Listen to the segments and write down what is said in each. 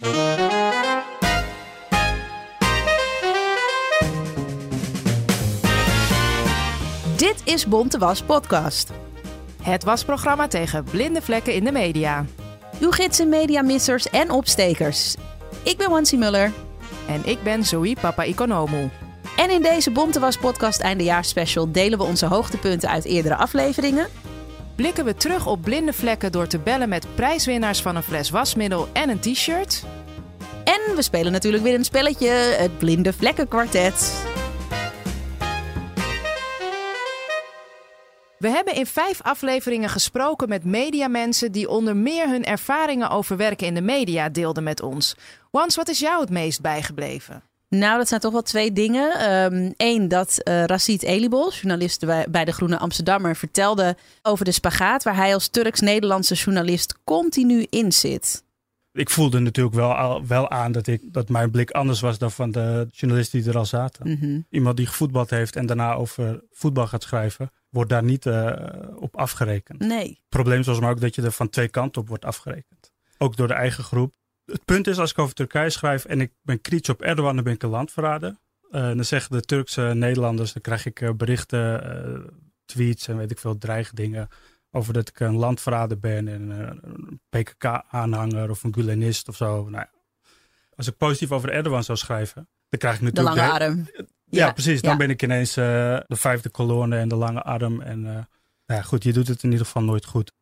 Dit is Bonte Was Podcast. Het wasprogramma tegen blinde vlekken in de media. Uw gids in mediamissers en opstekers. Ik ben Wansi Muller. En ik ben Zoe Papa Economu. En in deze Bonte Was Podcast eindejaarsspecial delen we onze hoogtepunten uit eerdere afleveringen. Blikken we terug op blinde vlekken door te bellen met prijswinnaars van een fles wasmiddel en een t-shirt. En we spelen natuurlijk weer een spelletje, het Blinde Vlekken Kwartet. We hebben in vijf afleveringen gesproken met mediamensen die onder meer hun ervaringen over werken in de media deelden met ons. Wans, wat is jou het meest bijgebleven? Nou, dat zijn toch wel twee dingen. Eén, dat uh, Racit Elibol, journalist bij de Groene Amsterdammer, vertelde over de spagaat waar hij als Turks-Nederlandse journalist continu in zit. Ik voelde natuurlijk wel, wel aan dat, ik, dat mijn blik anders was dan van de journalisten die er al zaten. Mhm. Iemand die gevoetbald heeft en daarna over voetbal gaat schrijven, wordt daar niet uh, op afgerekend. Nee. Het probleem is volgens mij ook dat je er van twee kanten op wordt afgerekend. Ook door de eigen groep. Het punt is, als ik over Turkije schrijf en ik ben kritisch op Erdogan, dan ben ik een landverrader. Uh, dan zeggen de Turkse Nederlanders, dan krijg ik uh, berichten, tweets en weet ik veel, dreigdingen over dat ik een landverrader ben en een PKK-aanhanger of een Gulenist of zo. Nou, als ik positief over Erdogan zou schrijven, dan krijg ik natuurlijk... De lange arm. Ja, ja, precies. Dan ja. ben ik ineens uh, de vijfde kolonne en de lange arm. En uh, ja, goed, je doet het in ieder geval nooit goed.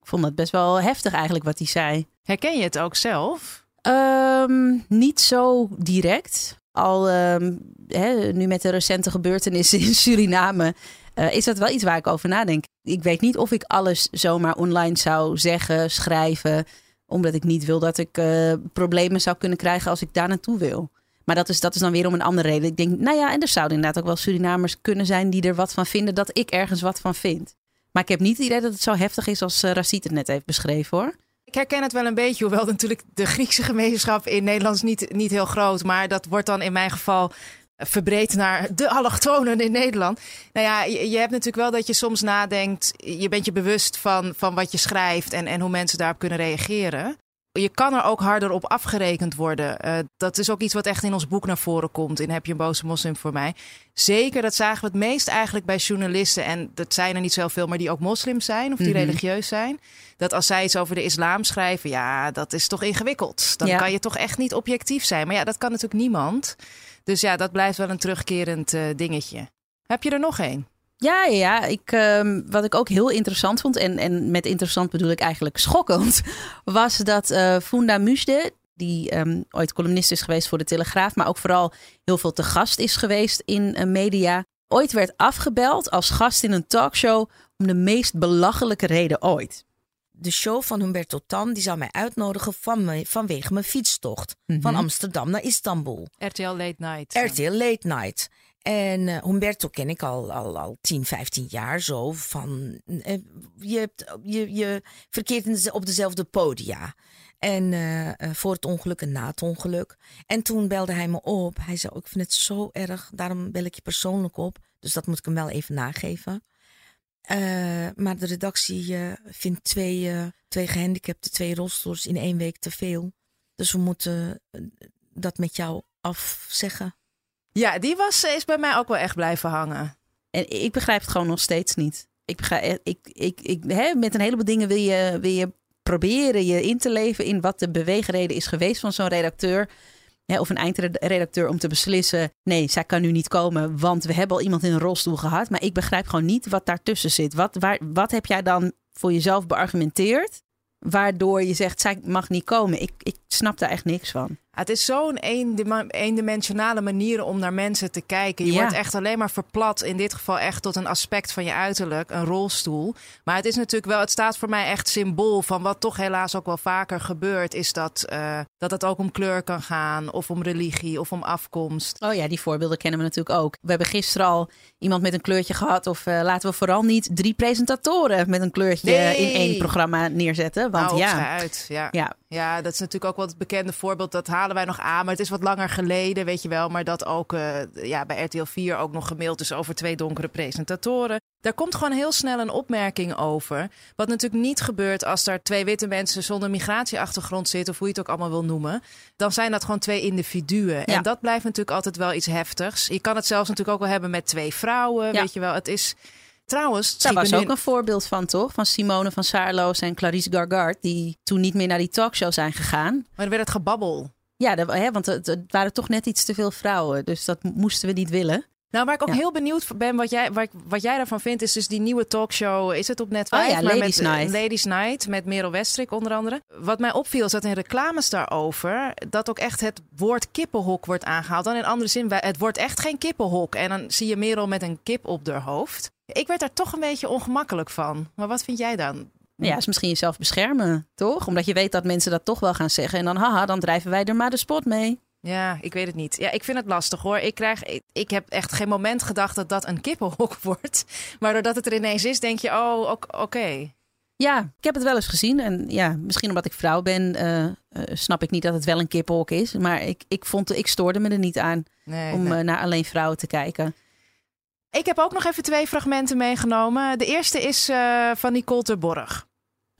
Ik vond het best wel heftig eigenlijk wat hij zei. Herken je het ook zelf? Um, niet zo direct. Al um, hè, nu met de recente gebeurtenissen in Suriname uh, is dat wel iets waar ik over nadenk. Ik weet niet of ik alles zomaar online zou zeggen, schrijven. Omdat ik niet wil dat ik uh, problemen zou kunnen krijgen als ik daar naartoe wil. Maar dat is, dat is dan weer om een andere reden. Ik denk, nou ja, en er zouden inderdaad ook wel Surinamers kunnen zijn die er wat van vinden dat ik ergens wat van vind. Maar ik heb niet het idee dat het zo heftig is als uh, Racit het net heeft beschreven hoor. Ik herken het wel een beetje, hoewel natuurlijk de Griekse gemeenschap in Nederland niet, niet heel groot. Maar dat wordt dan in mijn geval verbreed naar de allochtonen in Nederland. Nou ja, je, je, hebt natuurlijk wel dat je soms nadenkt. Je bent je bewust van, van wat je schrijft en, en hoe mensen daarop kunnen reageren. Je kan er ook harder op afgerekend worden. Uh, dat is ook iets wat echt in ons boek naar voren komt. In Heb je een boze moslim voor mij? Zeker, dat zagen we het meest eigenlijk bij journalisten. En dat zijn er niet zoveel, maar die ook moslims zijn of die Mhm. religieus zijn. Dat als zij iets over de islam schrijven, ja, dat is toch ingewikkeld. Dan Ja. kan je toch echt niet objectief zijn. Maar ja, dat kan natuurlijk niemand. Dus ja, dat blijft wel een terugkerend uh, dingetje. Heb je er nog één? Ja, ja. Ik, um, wat ik ook heel interessant vond, en, en met interessant bedoel ik eigenlijk schokkend, was dat uh, Funda Mujde, die um, ooit columnist is geweest voor de Telegraaf, maar ook vooral heel veel te gast is geweest in uh, media, ooit werd afgebeld als gast in een talkshow om de meest belachelijke reden ooit. De show van Humberto Tan die zou mij uitnodigen van me, vanwege mijn fietstocht Mhm. mm -hmm. van Amsterdam naar Istanbul. RTL Late Night. RTL Late Night. En uh, Humberto ken ik al, al, al 10, 15 jaar zo. Van, uh, je, hebt, je, je verkeert op dezelfde podia. En uh, voor het ongeluk en na het ongeluk. En toen belde hij me op. Hij zei: oh, Ik vind het zo erg, daarom bel ik je persoonlijk op. Dus dat moet ik hem wel even nageven. Maar de redactie vindt twee, twee gehandicapten, twee rolstoels in één week te veel. Dus we moeten dat met jou afzeggen. Ja, die was, is bij mij ook wel echt blijven hangen. En ik begrijp het gewoon nog steeds niet. Ik begrijp, ik, ik, ik, hè, met een heleboel dingen wil je, wil je proberen je in te leven in wat de beweegreden is geweest van zo'n redacteur. Hè, of een eindredacteur om te beslissen: nee, zij kan nu niet komen, want we hebben al iemand in een rolstoel gehad. Maar ik begrijp gewoon niet wat daartussen zit. Wat, waar, wat heb jij dan voor jezelf beargumenteerd? Waardoor je zegt, zij mag niet komen. Ik, ik snap daar echt niks van. Het is zo'n eendimensionale manier om naar mensen te kijken. Je Ja. wordt echt alleen maar verplat, in dit geval echt tot een aspect van je uiterlijk, een rolstoel. Maar het is natuurlijk wel, het staat voor mij echt symbool van wat toch helaas ook wel vaker gebeurt, is dat, eh, dat het ook om kleur kan gaan, of om religie, of om afkomst. Oh ja, die voorbeelden kennen we natuurlijk ook. We hebben gisteren al iemand met een kleurtje gehad. Of eh, laten we vooral niet drie presentatoren met een kleurtje Nee. in één programma neerzetten. Want Nou, ja, uit. Ja. ja, Ja, dat is natuurlijk ook wel het bekende voorbeeld. Dat halen wij nog aan, maar het is wat langer geleden, weet je wel. Maar dat ook eh, ja, bij RTL 4 ook nog gemaild is over twee donkere presentatoren. Daar komt gewoon heel snel een opmerking over. Wat natuurlijk niet gebeurt als daar twee witte mensen zonder migratieachtergrond zitten, of hoe je het ook allemaal wil noemen. Dan zijn dat gewoon twee individuen. Ja. En dat blijft natuurlijk altijd wel iets heftigs. Je kan het zelfs natuurlijk ook wel hebben met twee vrouwen, Ja. weet je wel. Het is trouwens. daar was ook in- een voorbeeld van, toch? Van Simone van Saarloos en Clarice Gargard. Die toen niet meer naar die talkshow zijn gegaan. Maar dan werd het gebabbel. Ja, dat, hè, want het, het waren toch net iets te veel vrouwen. Dus dat moesten we niet willen. Nou, waar ik ook Ja. heel benieuwd ben, wat jij, wat jij daarvan vindt, is dus die nieuwe talkshow. Is het op net Oh 5? ja, maar Ladies met, Night. Ladies Night met Merel Westrik onder andere. Wat mij opviel is dat in reclames daarover dat ook echt het woord kippenhok wordt aangehaald. Dan in andere zin, het wordt echt geen kippenhok. En dan zie je Merel met een kip op haar hoofd. Ik werd daar toch een beetje ongemakkelijk van. Maar wat vind jij dan? Ja, is misschien jezelf beschermen, toch? Omdat je weet dat mensen dat toch wel gaan zeggen. En dan, haha, dan drijven wij er maar de spot mee. Ja, ik weet het niet. Ja, ik vind het lastig hoor. Ik, krijg, ik, ik heb echt geen moment gedacht dat dat een kippenhok wordt. Maar doordat het er ineens is, denk je, oh, ok- oké. Ja, ik heb het wel eens gezien. En ja, misschien omdat ik vrouw ben, eh, eh, snap ik niet dat het wel een kippenhok is. Maar ik, ik, vond, ik stoorde me er niet aan Nee, om nee. eh, naar alleen vrouwen te kijken. Ik heb ook nog even twee fragmenten meegenomen. De eerste is van Nicole Terborg.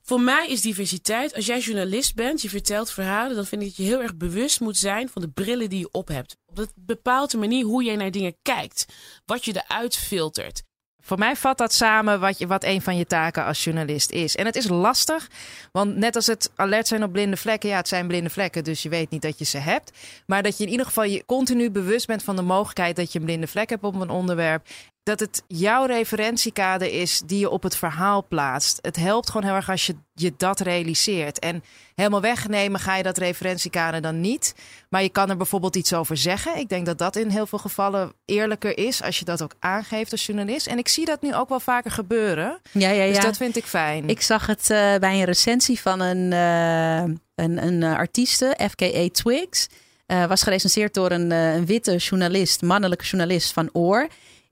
Voor mij is diversiteit, als jij journalist bent, je vertelt verhalen, dan vind ik dat je heel erg bewust moet zijn van de brillen die je op hebt. Dat bepaalt de manier hoe jij naar dingen kijkt, wat je eruit filtert. Voor mij vat dat samen wat, je, wat een van je taken als journalist is. En het is lastig, want net als het alert zijn op blinde vlekken, ja, het zijn blinde vlekken, dus je weet niet dat je ze hebt. Maar dat je in ieder geval je continu bewust bent van de mogelijkheid dat je een blinde vlek hebt op een onderwerp. Dat het jouw referentiekader is die je op het verhaal plaatst. Het helpt gewoon heel erg als je je dat realiseert. En helemaal wegnemen ga je dat referentiekader dan niet. Maar je kan er bijvoorbeeld iets over zeggen. Ik denk dat dat in heel veel gevallen eerlijker is als je dat ook aangeeft als journalist. En ik zie dat nu ook wel vaker gebeuren. Ja, ja, ja. Dus dat vind ik fijn. Ik zag het eh, bij een recensie van een, eh, een, een eh, artieste, FKA Twigs. Eh, was gerecenseerd door een, een witte journalist, mannelijke journalist van Oor.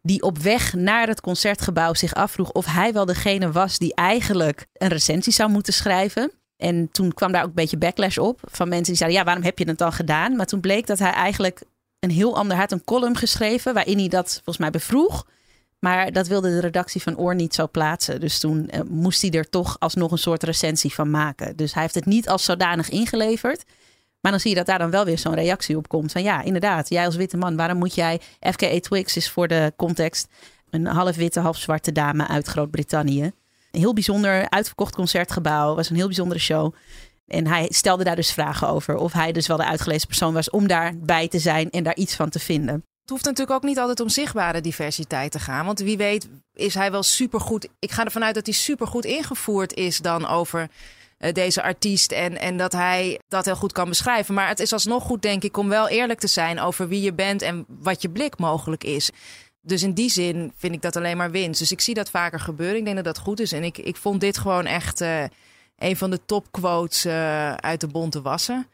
Die op weg naar het concertgebouw zich afvroeg of hij wel degene was die eigenlijk een recensie zou moeten schrijven. En toen kwam daar ook een beetje backlash op van mensen die zeiden: Ja, waarom heb je het dan gedaan? Maar toen bleek dat hij eigenlijk een heel ander had een column geschreven waarin hij dat volgens mij bevroeg. Maar dat wilde de redactie van Oor niet zo plaatsen. Dus toen eh, moest hij er toch alsnog een soort recensie van maken. Dus hij heeft het niet als zodanig ingeleverd. Maar dan zie je dat daar dan wel weer zo'n reactie op komt. Van ja, inderdaad, jij als witte man, waarom moet jij... FKA Twigs is voor de context een half witte, half zwarte dame uit Groot-Brittannië. Een heel bijzonder uitverkocht concertgebouw. was een heel bijzondere show. En hij stelde daar dus vragen over. Of hij dus wel de uitgelezen persoon was om daarbij te zijn en daar iets van te vinden. Het hoeft natuurlijk ook niet altijd om zichtbare diversiteit te gaan. Want wie weet is hij wel supergoed. Ik ga ervan uit dat hij supergoed ingevoerd is dan over deze artiest. En, en dat hij dat heel goed kan beschrijven. Maar het is alsnog goed, denk ik, om wel eerlijk te zijn over wie je bent en wat je blik mogelijk is. Dus in die zin vind ik dat alleen maar winst. Dus ik zie dat vaker gebeuren. Ik denk dat dat goed is. En ik, ik vond dit gewoon echt eh, een van de topquotes eh uit de bonte wassen.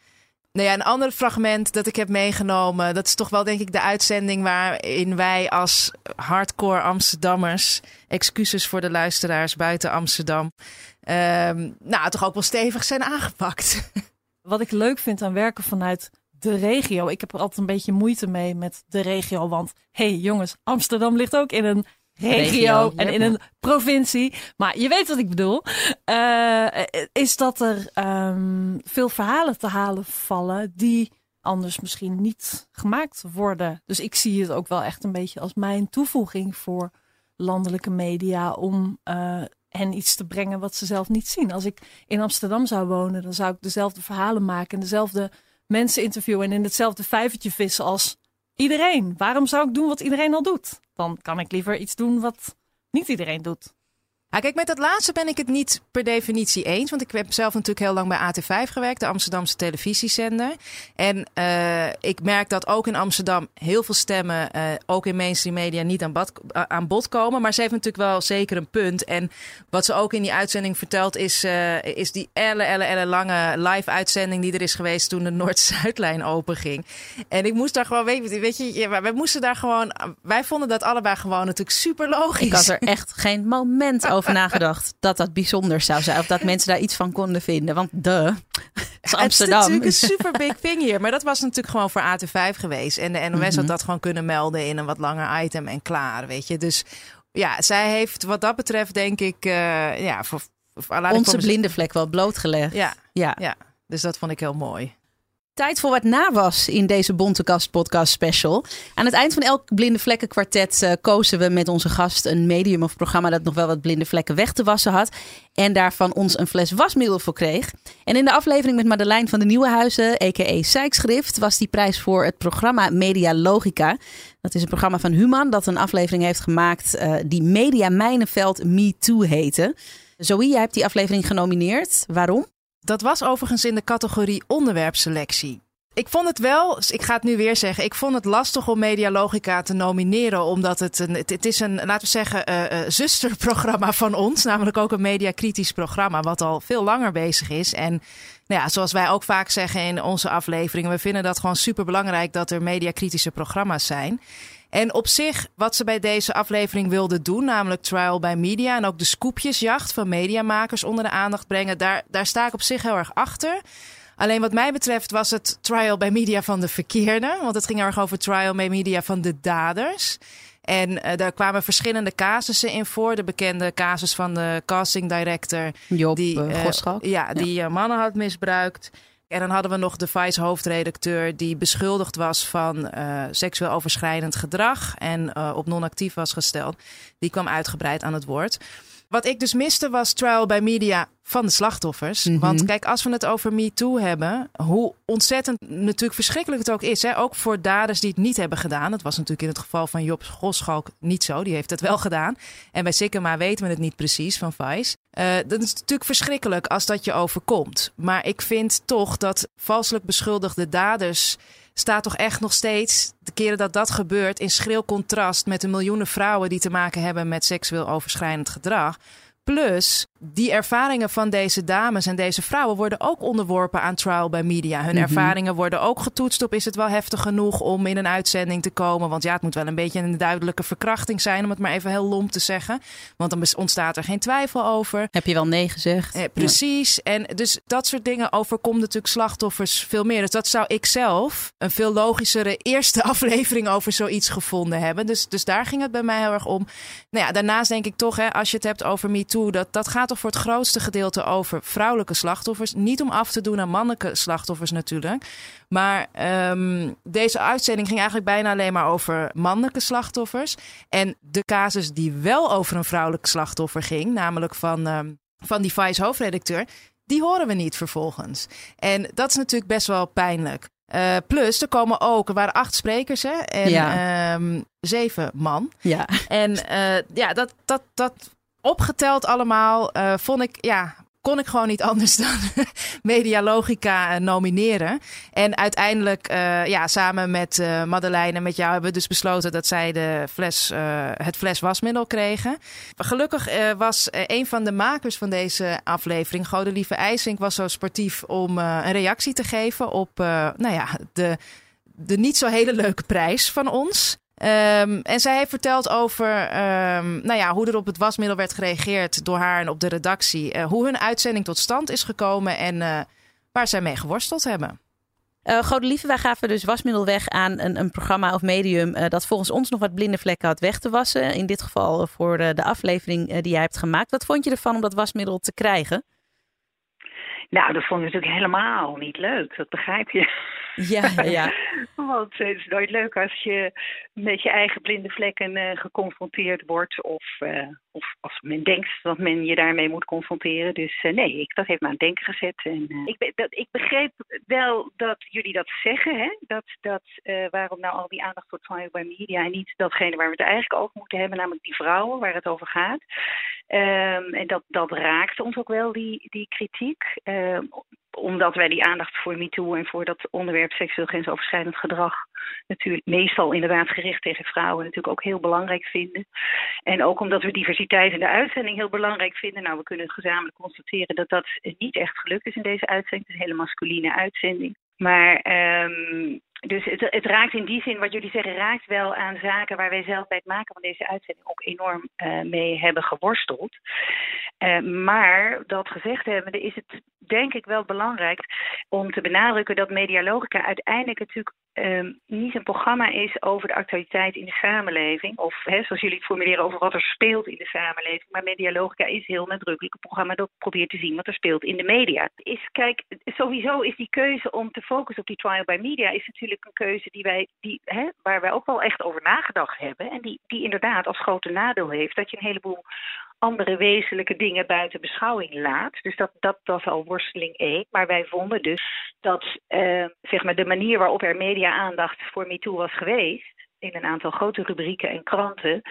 Nou ja, een ander fragment dat ik heb meegenomen, dat is toch wel denk ik de uitzending waarin wij als hardcore Amsterdammers, excuses voor de luisteraars buiten Amsterdam, ehm, nou toch ook wel stevig zijn aangepakt. Wat ik leuk vind aan werken vanuit de regio. Ik heb er altijd een beetje moeite mee met de regio. Want hé hey, jongens, Amsterdam ligt ook in een regio, en in een provincie. Maar je weet wat ik bedoel. Eh, is dat er ehm, veel verhalen te halen vallen die anders misschien niet gemaakt worden. Dus ik zie het ook wel echt een beetje als mijn toevoeging voor landelijke media om eh, hen iets te brengen wat ze zelf niet zien. Als ik in Amsterdam zou wonen, dan zou ik dezelfde verhalen maken en dezelfde mensen interviewen en in hetzelfde vijvertje vissen als iedereen. Waarom zou ik doen wat iedereen al doet? Dan kan ik liever iets doen wat niet iedereen doet. Ja, kijk, met dat laatste ben ik het niet per definitie eens. Want ik heb zelf natuurlijk heel lang bij AT5 gewerkt, de Amsterdamse televisiezender. En uh, ik merk dat ook in Amsterdam heel veel stemmen, uh, ook in mainstream media, niet aan, bad, aan bod komen. Maar ze heeft natuurlijk wel zeker een punt. En wat ze ook in die uitzending vertelt, is, is die elle, elle, elle lange live-uitzending die er is geweest toen de Noord-Zuidlijn open ging. En ik moest daar gewoon, weet, weet je, wij moesten daar gewoon, wij vonden dat allebei gewoon natuurlijk super logisch. Ik had er echt geen moment over over nagedacht dat dat bijzonder zou zijn. Of dat mensen daar iets van konden vinden. Want de is Amsterdam. Het is natuurlijk een super big thing hier. Maar dat was natuurlijk gewoon voor AT5 geweest. En de NOS had mhm. dat gewoon kunnen melden in een wat langer item en klaar. Weet je. Dus ja, zij heeft wat dat betreft denk ik... Uh, ja, voor, voor, Onze blinde vlek wel blootgelegd. Ja, ja. ja. Dus dat vond ik heel mooi. Tijd voor wat na was in deze Bontekast podcast special. Aan het eind van elk blinde vlekken kwartet uh, kozen we met onze gast een medium of programma dat nog wel wat blinde vlekken weg te wassen had. En daarvan ons een fles wasmiddel voor kreeg. En in de aflevering met Madeleine van de Nieuwenhuizen, a.k.a. Zijkschrift, was die prijs voor het programma Media Logica. Dat is een programma van Human dat een aflevering heeft gemaakt uh, die Media Mijnenveld Me Too heette. Zoe, jij hebt die aflevering genomineerd. Waarom? Dat was overigens in de categorie onderwerpselectie. Ik vond het wel, ik ga het nu weer zeggen, ik vond het lastig om Medialogica te nomineren. Omdat het, een, het, is een, laten we zeggen, uh, uh, zusterprogramma van ons. Namelijk ook een mediakritisch programma, wat al veel langer bezig is. En nou ja, zoals wij ook vaak zeggen in onze afleveringen, we vinden dat gewoon super belangrijk dat er mediakritische programma's zijn. En op zich, wat ze bij deze aflevering wilden doen, namelijk trial by media en ook de scoopjesjacht van mediamakers onder de aandacht brengen, daar, daar sta ik op zich heel erg achter. Alleen wat mij betreft was het trial by media van de verkeerde, want het ging erg over trial by media van de daders. En uh, daar kwamen verschillende casussen in voor. De bekende casus van de casting director. Job die, uh, ja, die mannen had misbruikt. En dan hadden we nog de Vice-hoofdredacteur die beschuldigd was van uh, seksueel overschrijdend gedrag en uh, op non-actief was gesteld. Die kwam uitgebreid aan het woord. Wat ik dus miste was trial by media van de slachtoffers. Mhm. Want kijk, als we het over Me Too hebben, hoe ontzettend natuurlijk verschrikkelijk het ook is. Hè? Ook voor daders die het niet hebben gedaan. Dat was natuurlijk in het geval van Job Goschalk niet zo. Die heeft het wel gedaan. En bij Sikkema weten we het niet precies van Vice. Uh, dat is natuurlijk verschrikkelijk als dat je overkomt. Maar ik vind toch dat valselijk beschuldigde daders staat toch echt nog steeds, de keren dat dat gebeurt, in schril contrast met de miljoenen vrouwen die te maken hebben met seksueel overschrijdend gedrag. Plus, die ervaringen van deze dames en deze vrouwen worden ook onderworpen aan trial by media. Hun mhm. ervaringen worden ook getoetst op is het wel heftig genoeg om in een uitzending te komen. Want ja, het moet wel een beetje een duidelijke verkrachting zijn, om het maar even heel lomp te zeggen. Want dan ontstaat er geen twijfel over. Heb je wel nee gezegd? Eh, precies. En dus dat soort dingen overkomt natuurlijk slachtoffers veel meer. Dus dat zou ik zelf een veel logischere eerste aflevering over zoiets gevonden hebben. Dus, dus daar ging het bij mij heel erg om. Nou ja, daarnaast denk ik toch, hè, als je het hebt over MeToo, dat, dat gaat toch voor het grootste gedeelte over vrouwelijke slachtoffers. Niet om af te doen aan mannelijke slachtoffers natuurlijk. Maar um, deze uitzending ging eigenlijk bijna alleen maar over mannelijke slachtoffers. En de casus die wel over een vrouwelijk slachtoffer ging, namelijk van, um, van die Vice hoofdredacteur, die horen we niet vervolgens. En dat is natuurlijk best wel pijnlijk. Uh, plus, er komen ook, er waren acht sprekers hè, en ja. um, zeven man. Ja. En uh, ja, dat, dat, dat opgeteld allemaal uh, vond ik, ja, kon ik gewoon niet anders dan Medialogica nomineren. En uiteindelijk, uh, ja, samen met Madeleine en met jou hebben we dus besloten dat zij de fles, het fles wasmiddel kregen. Gelukkig was een van de makers van deze aflevering, Godelieve IJsink, was zo sportief om een reactie te geven op, nou ja, de, de niet zo hele leuke prijs van ons. Um, en zij heeft verteld over um, nou ja, hoe er op het wasmiddel werd gereageerd door haar en op de redactie. Uh, hoe hun uitzending tot stand is gekomen en uh, waar zij mee geworsteld hebben. Uh, Godelieve, wij gaven dus wasmiddel weg aan een, een programma of medium uh, dat volgens ons nog wat blinde vlekken had weg te wassen. In dit geval voor de, de aflevering uh, die jij hebt gemaakt. Wat vond je ervan om dat wasmiddel te krijgen? Nou, dat vond ik natuurlijk helemaal niet leuk. Dat begrijp je. Ja, ja. Want het is nooit leuk als je met je eigen blinde vlekken uh, geconfronteerd wordt. Of, uh, of als men denkt dat men je daarmee moet confronteren. Dus uh, nee, ik, dat heeft me aan het denken gezet. En, ik, dat, ik begreep wel dat jullie dat zeggen. Hè? Dat, dat, waarom nou al die aandacht wordt van bij media en niet datgene waar we het eigenlijk over moeten hebben. Namelijk die vrouwen waar het over gaat. Ehm, en dat, dat raakt ons ook wel, die, die kritiek. Ehm, omdat wij die aandacht voor MeToo en voor dat onderwerp seksueel grensoverschrijdend gedrag natuurlijk meestal inderdaad gericht tegen vrouwen natuurlijk ook heel belangrijk vinden. En ook omdat we diversiteit in de uitzending heel belangrijk vinden. Nou, we kunnen gezamenlijk constateren dat dat niet echt gelukt is in deze uitzending. Het is een hele masculine uitzending. Maar um, dus het, het, raakt in die zin, wat jullie zeggen, raakt wel aan zaken waar wij zelf bij het maken van deze uitzending ook enorm uh, mee hebben geworsteld. Uh, maar dat gezegd hebbende is het denk ik wel belangrijk om te benadrukken dat Medialogica uiteindelijk natuurlijk um, niet een programma is over de actualiteit in de samenleving. Of zoals jullie het formuleren over wat er speelt in de samenleving. Maar Medialogica is heel nadrukkelijk een programma dat probeert te zien wat er speelt in de media. Is, kijk, sowieso is die keuze om te focussen op die trial by media is natuurlijk een keuze die wij, die, waar wij ook wel echt over nagedacht hebben. En die, die inderdaad als grote nadeel heeft dat je een heleboel andere wezenlijke dingen buiten beschouwing laat. Dus dat, dat was al worsteling 1. Maar wij vonden dus dat uh, zeg maar de manier waarop er media-aandacht voor MeToo was geweest in een aantal grote rubrieken en kranten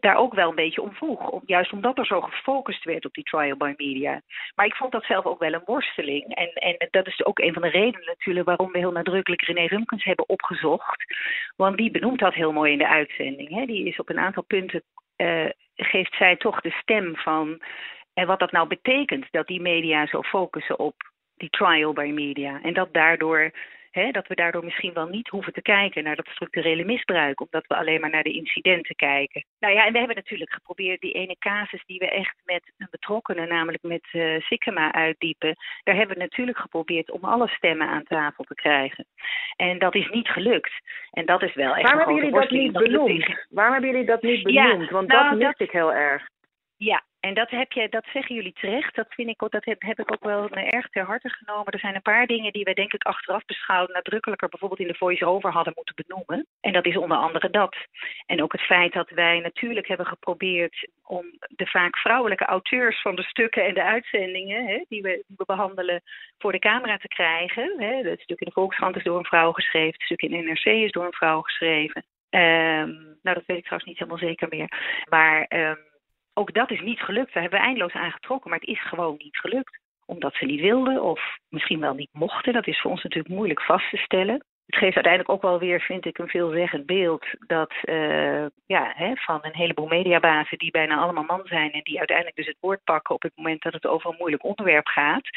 daar ook wel een beetje om vroeg. Om, juist omdat er zo gefocust werd op die trial by media. Maar ik vond dat zelf ook wel een worsteling. En, en dat is ook een van de redenen natuurlijk waarom we heel nadrukkelijk René Rumkens hebben opgezocht. Want die benoemt dat heel mooi in de uitzending. Hè. Die is op een aantal punten uh, geeft zij toch de stem van. En wat dat nou betekent dat die media zo focussen op die trial by media. En dat daardoor. He, dat we daardoor misschien wel niet hoeven te kijken naar dat structurele misbruik, omdat we alleen maar naar de incidenten kijken. Nou ja, en we hebben natuurlijk geprobeerd die ene casus die we echt met een betrokkenen, namelijk met uh, Sikkema, uitdiepen. Daar hebben we natuurlijk geprobeerd om alle stemmen aan tafel te krijgen. En dat is niet gelukt. En dat is wel echt Waarom hebben jullie dat niet benoemd? Waarom hebben jullie dat niet benoemd? Ja, Want nou, dat mis dat- ik heel erg. Ja, en dat, heb je, dat zeggen jullie terecht. Dat, vind ik, dat heb, heb ik ook wel erg ter harte genomen. Er zijn een paar dingen die wij denk ik achteraf beschouwd nadrukkelijker bijvoorbeeld in de voice-over hadden moeten benoemen. En dat is onder andere dat. En ook het feit dat wij natuurlijk hebben geprobeerd om de vaak vrouwelijke auteurs van de stukken en de uitzendingen hè, die, we, die we behandelen voor de camera te krijgen. Hè. Het stuk in de Volkskrant is door een vrouw geschreven, het stuk in NRC is door een vrouw geschreven. Ehm, nou, dat weet ik trouwens niet helemaal zeker meer. Maar ehm, ook dat is niet gelukt. Daar hebben we eindeloos aan getrokken, maar het is gewoon niet gelukt. Omdat ze niet wilden of misschien wel niet mochten. Dat is voor ons natuurlijk moeilijk vast te stellen. Het geeft uiteindelijk ook wel weer, vind ik, een veelzeggend beeld dat eh, ja, hè, van een heleboel mediabazen die bijna allemaal man zijn en die uiteindelijk dus het woord pakken op het moment dat het over een moeilijk onderwerp gaat.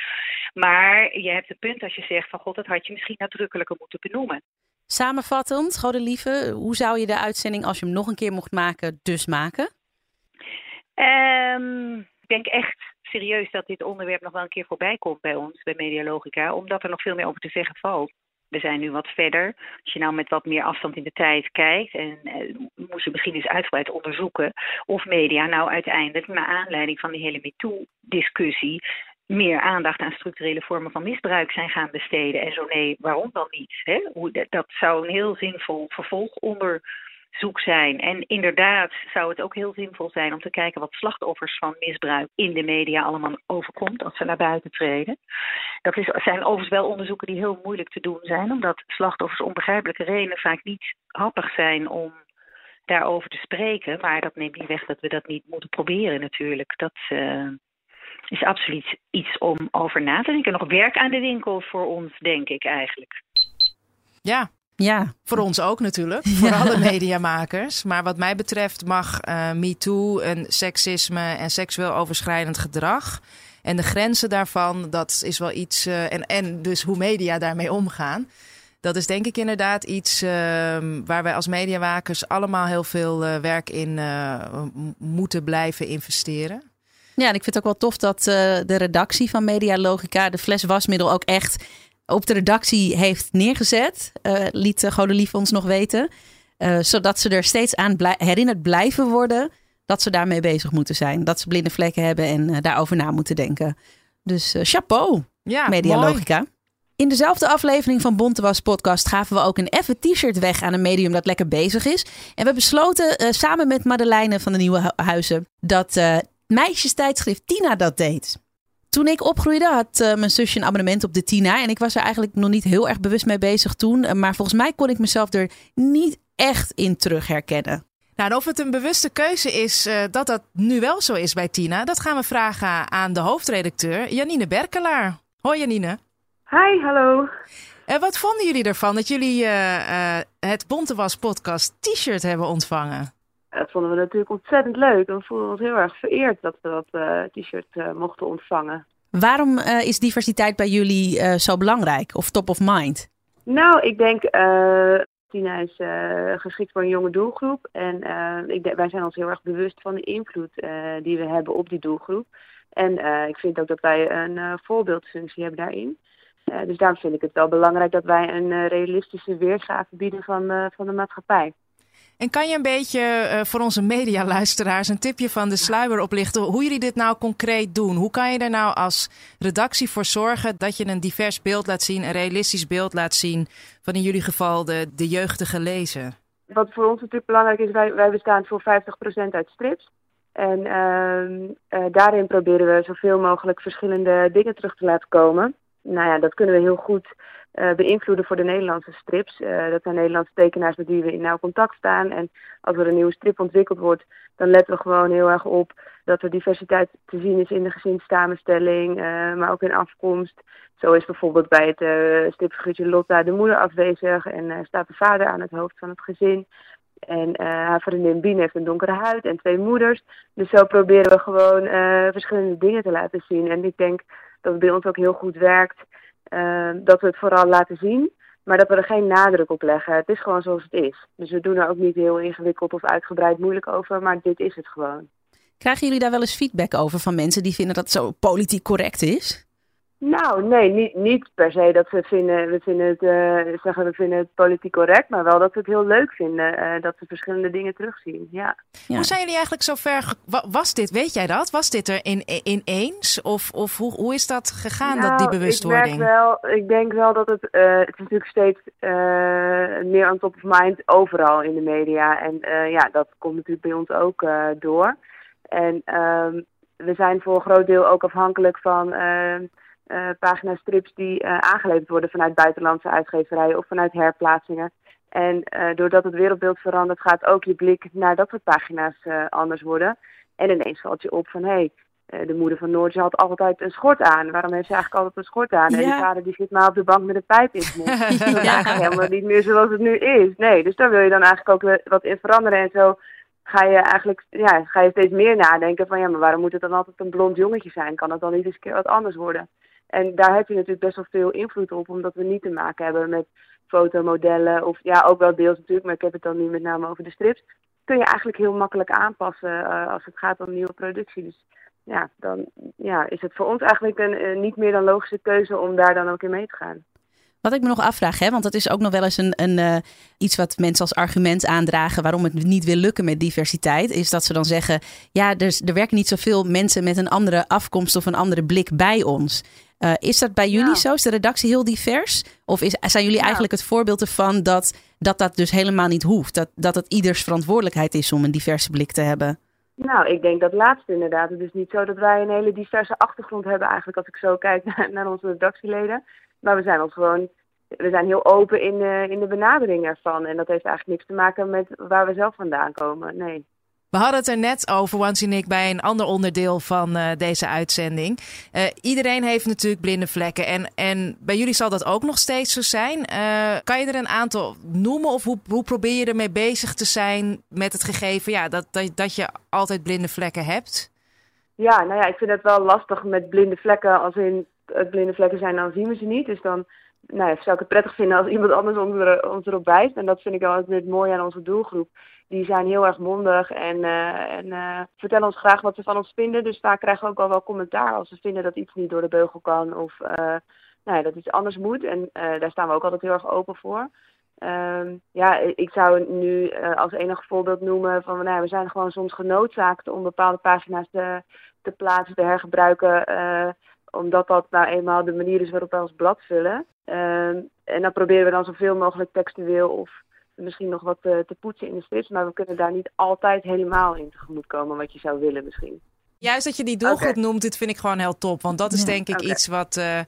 Maar je hebt een punt als je zegt van god, dat had je misschien nadrukkelijker moeten benoemen. Samenvattend, Godelieve, hoe zou je de uitzending als je hem nog een keer mocht maken, dus maken? Ehm, ik denk echt serieus dat dit onderwerp nog wel een keer voorbij komt bij ons, bij Medialogica, omdat er nog veel meer over te zeggen valt. We zijn nu wat verder. Als je nou met wat meer afstand in de tijd kijkt en moest je misschien eens uitgebreid onderzoeken of media nou uiteindelijk, naar aanleiding van die hele MeToo-discussie, meer aandacht aan structurele vormen van misbruik zijn gaan besteden. En zo nee, waarom dan niet? Hè? Hoe, dat, zou een heel zinvol vervolgonderzoek zijn. En inderdaad zou het ook heel zinvol zijn om te kijken wat slachtoffers van misbruik in de media allemaal overkomt als ze naar buiten treden. Dat zijn overigens wel onderzoeken die heel moeilijk te doen zijn, omdat slachtoffers onbegrijpelijke redenen vaak niet happig zijn om daarover te spreken. Maar dat neemt niet weg dat we dat niet moeten proberen natuurlijk. Dat eh, is absoluut iets om over na te denken. Nog werk aan de winkel voor ons, denk ik eigenlijk. Ja, Ja, voor ons ook natuurlijk. Voor alle mediamakers. Maar wat mij betreft mag eh MeToo en seksisme en seksueel overschrijdend gedrag. En de grenzen daarvan, dat is wel iets. eh, en, en dus hoe media daarmee omgaan. Dat is denk ik inderdaad iets ehm, waar wij als mediamakers allemaal heel veel eh, werk in moeten blijven investeren. Ja, en ik vind het ook wel tof dat de redactie van Media Logica de fles wasmiddel ook echt op de redactie heeft neergezet. Eh, liet uh, Godelief ons nog weten. Eh, zodat ze er steeds aan blij- herinnerd blijven worden dat ze daarmee bezig moeten zijn. Dat ze blinde vlekken hebben en eh, daarover na moeten denken. Dus chapeau, Ja, Media mooi. Logica. In dezelfde aflevering van Bontewas podcast gaven we ook een effe t-shirt weg aan een medium dat lekker bezig is. En we besloten samen met Madeleine van de Nieuwe Hu- Huizen dat eh meisjestijdschrift Tina dat deed. Toen ik opgroeide had eh, mijn zusje een abonnement op de Tina. En ik was er eigenlijk nog niet heel erg bewust mee bezig toen. Eh, maar volgens mij kon ik mezelf er niet echt in terug herkennen. Nou, en of het een bewuste keuze is uh, dat dat nu wel zo is bij Tina, dat gaan we vragen aan de hoofdredacteur Janine Berkelaar. Hoi Janine. Hi, hallo. En wat vonden jullie ervan dat jullie uh, uh, het Bontewas podcast t-shirt hebben ontvangen? Dat vonden we natuurlijk ontzettend leuk. We voelden ons heel erg vereerd dat we dat t-shirt mochten ontvangen. Waarom is diversiteit bij jullie zo belangrijk of top of mind? Nou, ik denk Tina is geschikt voor een jonge doelgroep. En ik, wij zijn ons heel erg bewust van de invloed die we hebben op die doelgroep. En ik vind ook dat wij een voorbeeldfunctie hebben daarin. dus daarom vind ik het wel belangrijk dat wij een realistische weergave bieden van, van de maatschappij. En kan je een beetje uh, voor onze medialuisteraars een tipje van de sluier oplichten hoe jullie dit nou concreet doen? Hoe kan je er nou als redactie voor zorgen dat je een divers beeld laat zien, een realistisch beeld laat zien van in jullie geval de, de jeugdige lezer? Wat voor ons natuurlijk belangrijk is, wij, wij bestaan voor 50% uit strips. En uh, daarin proberen we zoveel mogelijk verschillende dingen terug te laten komen. Nou ja, dat kunnen we heel goed uh, beïnvloeden voor de Nederlandse strips. Uh, dat zijn Nederlandse tekenaars met wie we in nauw contact staan. En als er een nieuwe strip ontwikkeld wordt, dan letten we gewoon heel erg op dat er diversiteit te zien is in de gezinssamenstelling, uh, maar ook in afkomst. Zo is bijvoorbeeld bij het uh, stripfiguurtje Lotta de moeder afwezig en staat de vader aan het hoofd van het gezin. En haar vriendin Bien heeft een donkere huid en twee moeders. Dus zo proberen we gewoon verschillende dingen te laten zien. En ik denk dat het bij ons ook heel goed werkt. Ehm, dat we het vooral laten zien, maar dat we er geen nadruk op leggen. Het is gewoon zoals het is. Dus we doen er ook niet heel ingewikkeld of uitgebreid moeilijk over, maar dit is het gewoon. Krijgen jullie daar wel eens feedback over van mensen die vinden dat het zo politiek correct is? Nou, nee, niet, niet per se dat we vinden, we vinden het, uh, zeggen we vinden het politiek correct, maar wel dat we het heel leuk vinden uh, dat we verschillende dingen terugzien. Ja. Hoe zijn jullie eigenlijk zo ver? Was dit, weet jij dat? Was dit er in, ineens? Of, of hoe, hoe is dat gegaan, nou, dat die bewustwording? Ik, wel, ik denk wel dat het, uh, het is natuurlijk steeds meer aan top of mind overal in de media. En ja, dat komt natuurlijk bij ons ook door. En um, we zijn voor een groot deel ook afhankelijk van uh, pagina strips die uh, aangeleverd worden vanuit buitenlandse uitgeverijen of vanuit herplaatsingen. En uh, doordat het wereldbeeld verandert, gaat ook je blik naar dat soort pagina's anders worden. En ineens valt je op van hé, hey, de moeder van Noortje had altijd een schort aan. Waarom heeft ze eigenlijk altijd een schort aan? Ja. En die vader die zit maar op de bank met een pijp in zijn mond. Dat is eigenlijk helemaal niet meer zoals het nu is. Nee, dus daar wil je dan eigenlijk ook wat in veranderen. En zo ga je eigenlijk ja, ga je steeds meer nadenken van ja, maar waarom moet het dan altijd een blond jongetje zijn? Kan het dan niet eens een keer wat anders worden? En daar heb je natuurlijk best wel veel invloed op, omdat we niet te maken hebben met fotomodellen. Of ja, ook wel deels natuurlijk, maar ik heb het dan nu met name over de strips. Kun je eigenlijk heel makkelijk aanpassen uh, als het gaat om nieuwe productie. Dus ja, dan ja, is het voor ons eigenlijk een, een niet meer dan logische keuze om daar dan ook in mee te gaan. Wat ik me nog afvraag, hè, want dat is ook nog wel eens een, een, uh, iets wat mensen als argument aandragen waarom het niet wil lukken met diversiteit, is dat ze dan zeggen: ja, er, er werken niet zoveel mensen met een andere afkomst of een andere blik bij ons. Uh, is dat bij jullie zo? Is de redactie heel divers? Of is, zijn jullie eigenlijk het voorbeeld ervan dat, dat dat dus helemaal niet hoeft? Dat, dat het ieders verantwoordelijkheid is om een diverse blik te hebben? Nou, ik denk dat laatste inderdaad. Het is niet zo dat wij een hele diverse achtergrond hebben eigenlijk als ik zo kijk naar, naar onze redactieleden. Maar we zijn ons gewoon, we zijn heel open in de, in de benadering ervan. En dat heeft eigenlijk niks te maken met waar we zelf vandaan komen. Nee. We hadden het er net over, Wansi en ik, bij een ander onderdeel van uh, deze uitzending. Uh, iedereen heeft natuurlijk blinde vlekken. En, en bij jullie zal dat ook nog steeds zo zijn. Uh, kan je er een aantal noemen? Of hoe, hoe probeer je ermee bezig te zijn met het gegeven ja, dat, dat, dat je altijd blinde vlekken hebt? Ja, nou ja, ik vind het wel lastig met blinde vlekken. Als in het blinde vlekken zijn, dan zien we ze niet. Dus dan nou ja, zou ik het prettig vinden als iemand anders ons, ons erop wijst. En dat vind ik wel het mooie aan onze doelgroep die zijn heel erg mondig en, uh, en uh, vertellen ons graag wat ze van ons vinden. Dus vaak krijgen we ook al wel commentaar als ze vinden dat iets niet door de beugel kan of uh, nou ja, dat iets anders moet. En daar staan we ook altijd heel erg open voor. Um, ja, ik zou nu als enig voorbeeld noemen van nou, we zijn gewoon soms genoodzaakt om bepaalde pagina's te, te plaatsen, te hergebruiken omdat dat nou eenmaal de manier is waarop wij ons blad vullen. Um, en dan proberen we dan zoveel mogelijk textueel of misschien nog wat te, te poetsen in de strips. Maar we kunnen daar niet altijd helemaal in tegemoet komen wat je zou willen misschien. Juist dat je die doelgroep noemt, dit vind ik gewoon heel top. Want dat is denk ik iets wat, uh,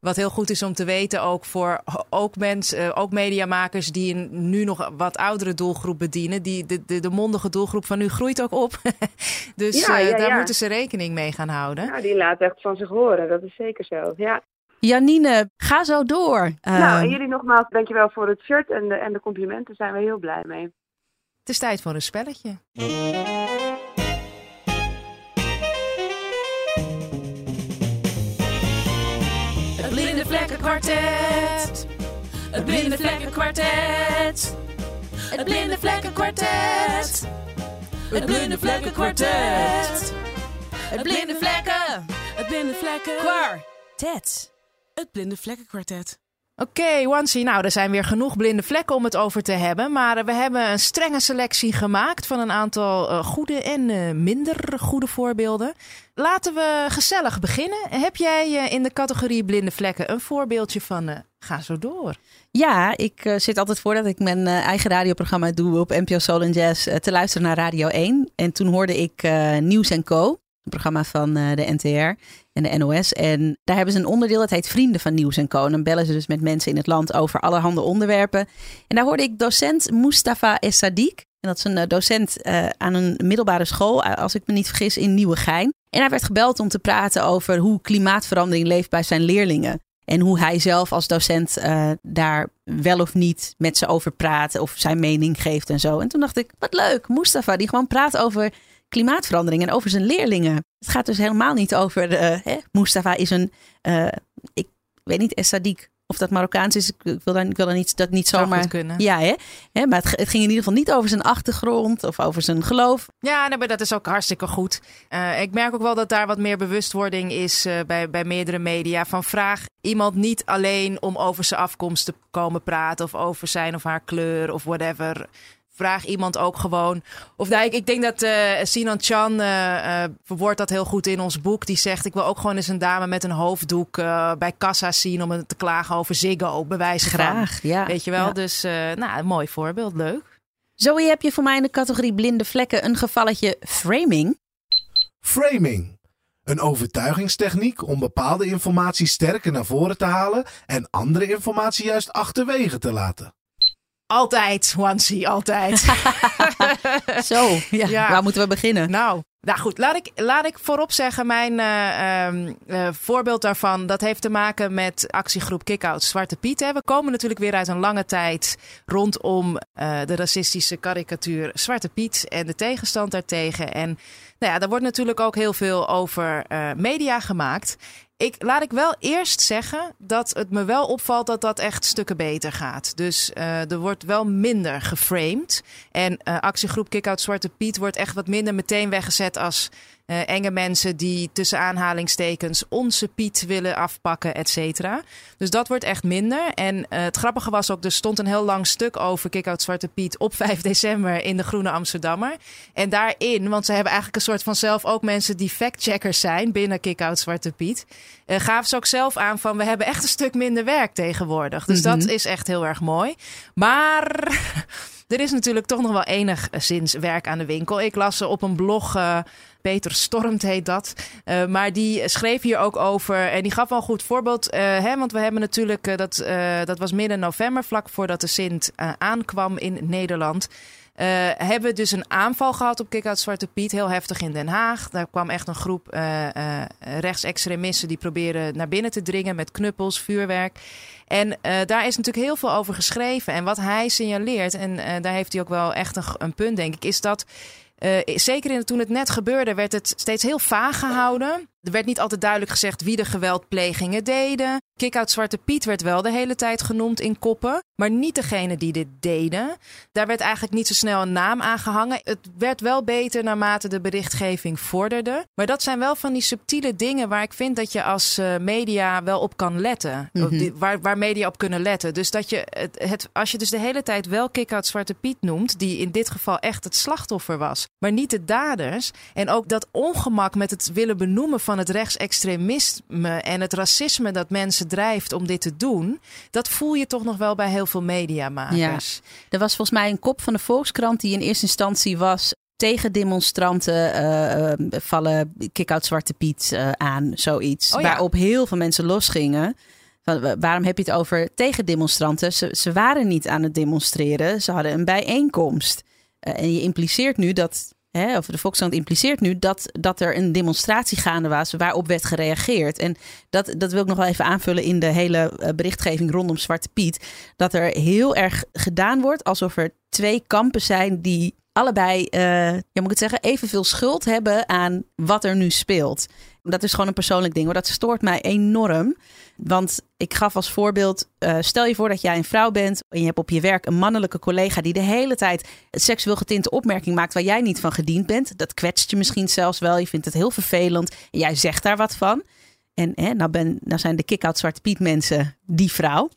Wat heel goed is om te weten, ook voor ook mensen, ook mediamakers die een nu nog wat oudere doelgroep bedienen. Die, de, de, de mondige doelgroep van nu groeit ook op. dus daar moeten ze rekening mee gaan houden. Ja, die laat echt van zich horen, dat is zeker zo. Ja. Janine, ga zo door. Nou, en ehm, jullie nogmaals dankjewel voor het shirt en de, en de complimenten. Daar zijn we heel blij mee. Het is tijd voor een spelletje. Het blinde vlekken kwartet. Het blinde vlekken kwartet. Het blinde vlekken kwartet. Het blinde vlekken kwartet. Het blinde vlekken. Het blinde vlekken kwartet. Het blinde vlekken kwartet. Oké, okay, Nou, er zijn weer genoeg blinde vlekken om het over te hebben. Maar we hebben een strenge selectie gemaakt van een aantal uh, goede en uh, minder goede voorbeelden. Laten we gezellig beginnen. Heb jij uh, in de categorie blinde vlekken een voorbeeldje van Ga zo door? Ja, ik zit altijd voordat ik mijn eigen radioprogramma doe op NPO Soul and Jazz te luisteren naar Radio 1. En toen hoorde ik Nieuws en Co programma van uh, de NTR en de NOS. En daar hebben ze een onderdeel, dat heet Vrienden van Nieuws en dan bellen ze dus met mensen in het land over allerhande onderwerpen. En daar hoorde ik docent Mustafa Essadik. En dat is een eh, docent uh, aan een middelbare school, als ik me niet vergis, in Nieuwegein. En hij werd gebeld om te praten over hoe klimaatverandering leeft bij zijn leerlingen. En hoe hij zelf als docent daar wel of niet met ze over praat of zijn mening geeft en zo. En toen dacht ik, wat leuk, Mustafa, die gewoon praat over klimaatverandering en over zijn leerlingen. Het gaat dus helemaal niet over. Uh, hè, Mustafa is een. Uh, ik weet niet, Essadik. Of dat Marokkaans is, ik wil, dan, ik wil niet, dat niet zomaar. kunnen. Ja, hè? hè maar het, het, ging in ieder geval niet over zijn achtergrond of over zijn geloof. Ja, nee, maar dat is ook hartstikke goed. Uh, ik merk ook wel dat daar wat meer bewustwording is uh, bij, bij meerdere media. Van vraag iemand niet alleen om over zijn afkomst te komen praten of over zijn of haar kleur of whatever vraag iemand ook gewoon. Of nou, ik, ik denk dat uh, Sinan Chan uh, uh, verwoordt dat heel goed in ons boek. Die zegt: Ik wil ook gewoon eens een dame met een hoofddoek bij kassa zien om te klagen over Ziggo, bewijs Graag, ja. Weet je wel? Ja. Dus, nou, een mooi voorbeeld, leuk. Zoe, heb je voor mij in de categorie blinde vlekken een gevalletje framing? Framing. Een overtuigingstechniek om bepaalde informatie sterker naar voren te halen en andere informatie juist achterwege te laten. Altijd, Wansi, altijd. Zo, ja, ja. Waar moeten we beginnen? Nou, nou goed, laat ik, laat ik voorop zeggen, mijn uh, uh, voorbeeld daarvan, dat heeft te maken met actiegroep Kickout Zwarte Piet. Hè. We komen natuurlijk weer uit een lange tijd rondom uh, de racistische karikatuur Zwarte Piet en de tegenstand daartegen. En nou ja, daar wordt natuurlijk ook heel veel over media gemaakt. Ik, laat ik wel eerst zeggen dat het me wel opvalt dat dat echt stukken beter gaat. Dus uh, er wordt wel minder geframed. En uh, actiegroep Kick-Out Zwarte Piet wordt echt wat minder meteen weggezet als uh, enge mensen die tussen aanhalingstekens onze Piet willen afpakken, et cetera. Dus dat wordt echt minder. En uh, het grappige was ook, er stond een heel lang stuk over Kick-Out Zwarte Piet op 5 december in de Groene Amsterdammer. En daarin, want ze hebben eigenlijk een soort van zelf ook mensen die factcheckers zijn binnen Kick-Out Zwarte Piet, uh, gaven ze ook zelf aan van we hebben echt een stuk minder werk tegenwoordig. Dus mm -hmm. dat is echt heel erg mooi. Maar er is natuurlijk toch nog wel enigszins werk aan de winkel. Ik las ze op een blog. Uh, Peter Stormt heet dat. Uh, maar die schreef hier ook over. En die gaf wel een goed voorbeeld. Uh, hè, want we hebben natuurlijk. Uh, dat, dat was midden november, vlak voordat de Sint aankwam in Nederland. Uh, hebben dus een aanval gehad op Kick-Out Zwarte Piet. Heel heftig in Den Haag. Daar kwam echt een groep rechtsextremisten die probeerden naar binnen te dringen met knuppels, vuurwerk. En daar is natuurlijk heel veel over geschreven. En wat hij signaleert, en daar heeft hij ook wel echt een punt, denk ik, is dat. Uh, zeker in, toen het net gebeurde, werd het steeds heel vaag gehouden. Er werd niet altijd duidelijk gezegd wie de geweldplegingen deden. Kick-out Zwarte Piet werd wel de hele tijd genoemd in koppen, maar niet degene die dit deden. Daar werd eigenlijk niet zo snel een naam aan gehangen. Het werd wel beter naarmate de berichtgeving vorderde. Maar dat zijn wel van die subtiele dingen waar ik vind dat je als uh, media wel op kan letten. Mm -hmm. waar, waar, media op kunnen letten. Dus dat je het, het, als je dus de hele tijd wel Kick-out Zwarte Piet noemt, die in dit geval echt het slachtoffer was, maar niet de daders. En ook dat ongemak met het willen benoemen van het rechtsextremisme en het racisme dat mensen drijft om dit te doen, dat voel je toch nog wel bij heel veel mediamakers. Ja. Er was volgens mij een kop van de Volkskrant die in eerste instantie was tegen demonstranten uh, vallen kick-out Zwarte Piet uh, aan, zoiets. Oh, ja. Waarop heel veel mensen losgingen. Van, waarom heb je het over tegendemonstranten? Ze, ze waren niet aan het demonstreren, ze hadden een bijeenkomst. Uh, en je impliceert nu dat Hè, of de Volkskrant impliceert nu dat, dat er een demonstratie gaande was waarop werd gereageerd. En dat, dat wil ik nog wel even aanvullen in de hele eh, berichtgeving rondom Zwarte Piet. Dat er heel erg gedaan wordt alsof er twee kampen zijn die allebei, uh, ja, moet ik het zeggen, evenveel schuld hebben aan wat er nu speelt. Dat is gewoon een persoonlijk ding, maar dat stoort mij enorm. Want ik gaf als voorbeeld, uh, stel je voor dat jij een vrouw bent en je hebt op je werk een mannelijke collega die de hele tijd seksueel getinte opmerking maakt waar jij niet van gediend bent. Dat kwetst je misschien zelfs wel, je vindt het heel vervelend en jij zegt daar wat van. En hè, nou, ben, nou zijn de kick-out Zwarte Piet mensen die vrouw.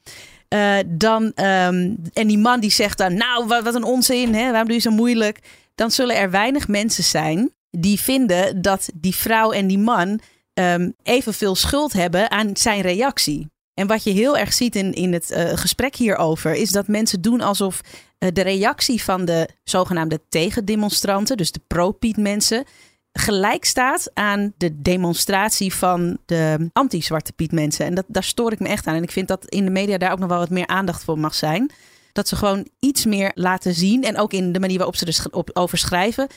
Uh, dan, um, en die man die zegt dan, nou wat, wat een onzin, hè? waarom doe je zo moeilijk? Dan zullen er weinig mensen zijn die vinden dat die vrouw en die man um, evenveel schuld hebben aan zijn reactie. En wat je heel erg ziet in, in het uh, gesprek hierover, is dat mensen doen alsof uh, de reactie van de zogenaamde tegendemonstranten, dus de pro-Piet mensen, gelijk staat aan de demonstratie van de anti-Zwarte Piet mensen. En dat, daar stoor ik me echt aan. En ik vind dat in de media daar ook nog wel wat meer aandacht voor mag zijn. Dat ze gewoon iets meer laten zien. En ook in de manier waarop ze er op, over schrijven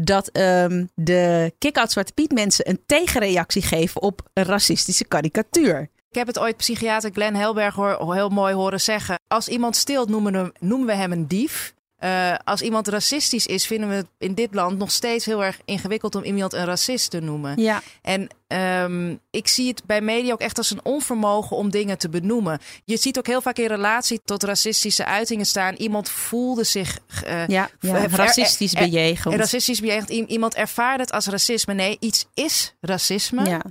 dat um, de kick-out Zwarte Piet mensen een tegenreactie geven op een racistische karikatuur. Ik heb het ooit psychiater Glenn Helberg heel mooi horen zeggen. Als iemand stilt, noemen we hem een dief. Uh, als iemand racistisch is, vinden we het in dit land nog steeds heel erg ingewikkeld om iemand een racist te noemen. Ja. En um, ik zie het bij media ook echt als een onvermogen om dingen te benoemen. Je ziet ook heel vaak in relatie tot racistische uitingen staan. Iemand voelde zich uh, ja, ja, racistisch bejegend. Racistisch bejegend. Iemand ervaart het als racisme. Nee, iets is racisme. Ja.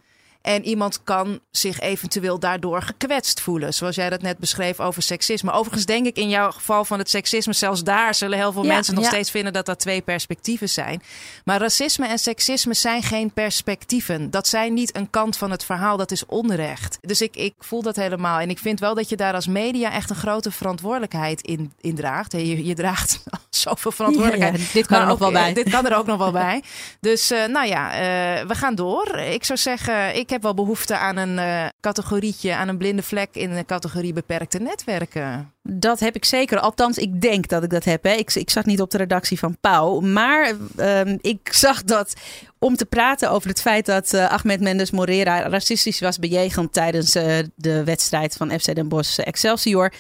En iemand kan zich eventueel daardoor gekwetst voelen. Zoals jij dat net beschreef over seksisme. Overigens denk ik in jouw geval van het seksisme, zelfs daar zullen heel veel ja, mensen nog ja. steeds vinden dat dat twee perspectieven zijn. Maar racisme en seksisme zijn geen perspectieven. Dat zijn niet een kant van het verhaal, dat is onrecht. Dus ik, ik voel dat helemaal. En ik vind wel dat je daar als media echt een grote verantwoordelijkheid in, in draagt. Je, je draagt zoveel verantwoordelijkheid. Ja, dit kan er nog wel bij. Dit kan er ook nog wel bij. Dus uh, nou ja, uh, we gaan door. Ik zou zeggen, ik heb heb wel behoefte aan een uh, categorietje, aan een blinde vlek in de categorie beperkte netwerken. Dat heb ik zeker. Althans, ik denk dat ik dat heb. Hè. Ik, ik zat niet op de redactie van Pauw. Maar um, ik zag dat om te praten over het feit dat uh, Ahmed Mendes Morera racistisch was bejegend tijdens uh, de wedstrijd van FC Den Bosch Excelsior.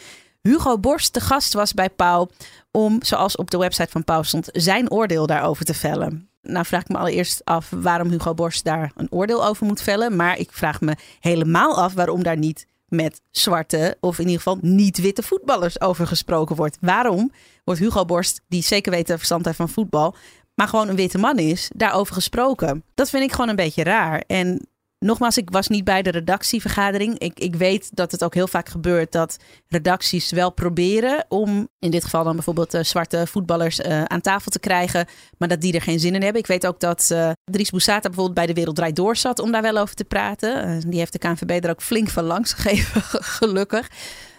Hugo Borst de gast was bij Pauw om, zoals op de website van Pauw stond, zijn oordeel daarover te vellen nou vraag ik me allereerst af waarom Hugo Borst daar een oordeel over moet vellen. Maar ik vraag me helemaal af waarom daar niet met zwarte of in ieder geval niet-witte voetballers over gesproken wordt. Waarom wordt Hugo Borst, die zeker weet verstand heeft van voetbal, maar gewoon een witte man is, daarover gesproken? Dat vind ik gewoon een beetje raar. En nogmaals, ik was niet bij de redactievergadering. Ik, ik weet dat het ook heel vaak gebeurt dat redacties wel proberen om, in dit geval dan bijvoorbeeld uh, zwarte voetballers uh, aan tafel te krijgen, maar dat die er geen zin in hebben. Ik weet ook dat uh, Dries Boussata bijvoorbeeld bij de Wereld Draait Door zat om daar wel over te praten. die heeft de KNVB er ook flink van langs gegeven, gelukkig.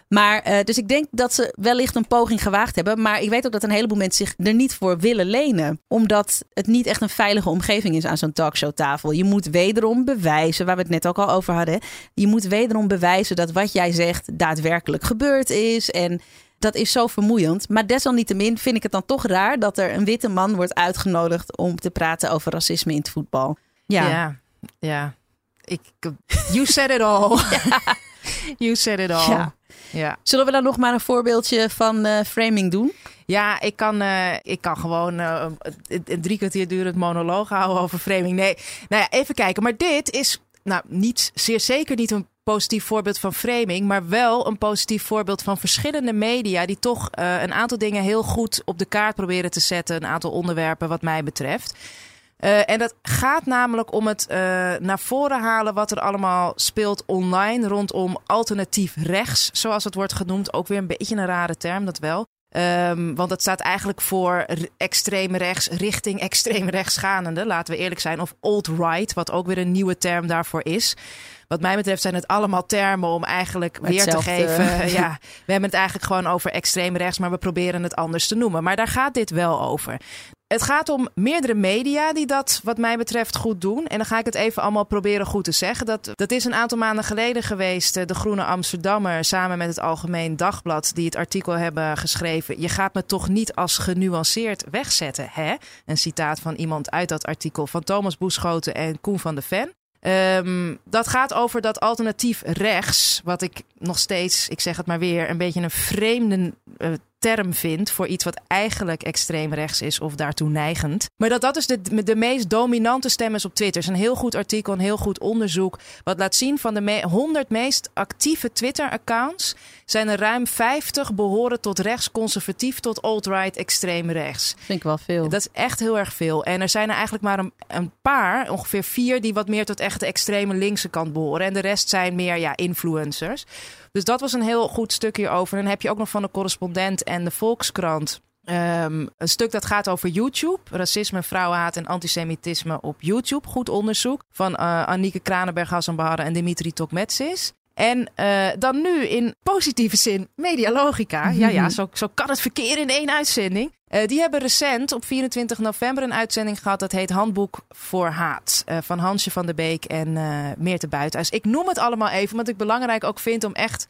Maar, uh, dus ik denk dat ze wellicht een poging gewaagd hebben. Maar ik weet ook dat een heleboel mensen zich er niet voor willen lenen. Omdat het niet echt een veilige omgeving is aan zo'n talkshowtafel. Je moet wederom bewijzen, waar we het net ook al over hadden. Je moet wederom bewijzen dat wat jij zegt daadwerkelijk gebeurd is. En dat is zo vermoeiend. Maar desalniettemin vind ik het dan toch raar dat er een witte man wordt uitgenodigd om te praten over racisme in het voetbal. Ja, ja. ja. Ik, you said it all. You said it all. Ja. Ja. Zullen we dan nog maar een voorbeeldje van uh, framing doen? Ja, ik kan, uh, ik kan gewoon uh, drie kwartier durend monoloog houden over framing. Nee, nou ja, even kijken. Maar dit is nou, niet, zeer zeker niet een positief voorbeeld van framing, maar wel een positief voorbeeld van verschillende media die toch uh, een aantal dingen heel goed op de kaart proberen te zetten. Een aantal onderwerpen wat mij betreft. Uh, en dat gaat namelijk om het uh, naar voren halen wat er allemaal speelt online rondom alternatief rechts, zoals het wordt genoemd. Ook weer een beetje een rare term, dat wel. Um, want dat staat eigenlijk voor extreem rechts richting extreem rechts gaande. Laten we eerlijk zijn. Of alt-right, wat ook weer een nieuwe term daarvoor is. Wat mij betreft zijn het allemaal termen om eigenlijk weer te geven. Ja, we hebben het eigenlijk gewoon over extreem rechts, maar we proberen het anders te noemen. Maar daar gaat dit wel over. Het gaat om meerdere media die dat, wat mij betreft, goed doen. En dan ga ik het even allemaal proberen goed te zeggen. Dat, dat is een aantal maanden geleden geweest. eh, De Groene Amsterdammer samen met het Algemeen Dagblad. die het artikel hebben geschreven. Je gaat me toch niet als genuanceerd wegzetten, hè? Een citaat van iemand uit dat artikel van Thomas Boeschoten en Koen van de Ven. Ehm, dat gaat over dat alternatief rechts. Wat ik nog steeds, ik zeg het maar weer, een beetje een vreemde eh, term vind voor iets wat eigenlijk extreem rechts is of daartoe neigend. Maar dat dat dus de, de meest dominante stem is op Twitter. Het is een heel goed artikel, een heel goed onderzoek. Wat laat zien van de me 100 meest actieve Twitter-accounts zijn er ruim 50 behoren tot rechts-conservatief tot alt-right extreem rechts. Vind ik wel veel. Dat is echt heel erg veel. En er zijn er eigenlijk maar een, een paar, ongeveer vier, die wat meer tot echt de extreme linkse kant behoren. En de rest zijn meer ja, influencers. Dus dat was een heel goed stuk hierover. En dan heb je ook nog van de correspondent en de Volkskrant. ehm, een stuk dat gaat over YouTube. Racisme, vrouwenhaat en antisemitisme op YouTube. Goed onderzoek van eh Annieke Kranenberg, Hassan Bahar en Dimitri Tokmetsis. En eh, dan nu in positieve zin medialogica. Ja, ja, zo, zo kan het verkeer in één uitzending. Eh, die hebben recent op 24 november een uitzending gehad. Dat heet Handboek voor Haat. eh, van Hansje van der Beek en eh Meerte Buitenhuis. Ik noem het allemaal even, want ik belangrijk ook vind om echt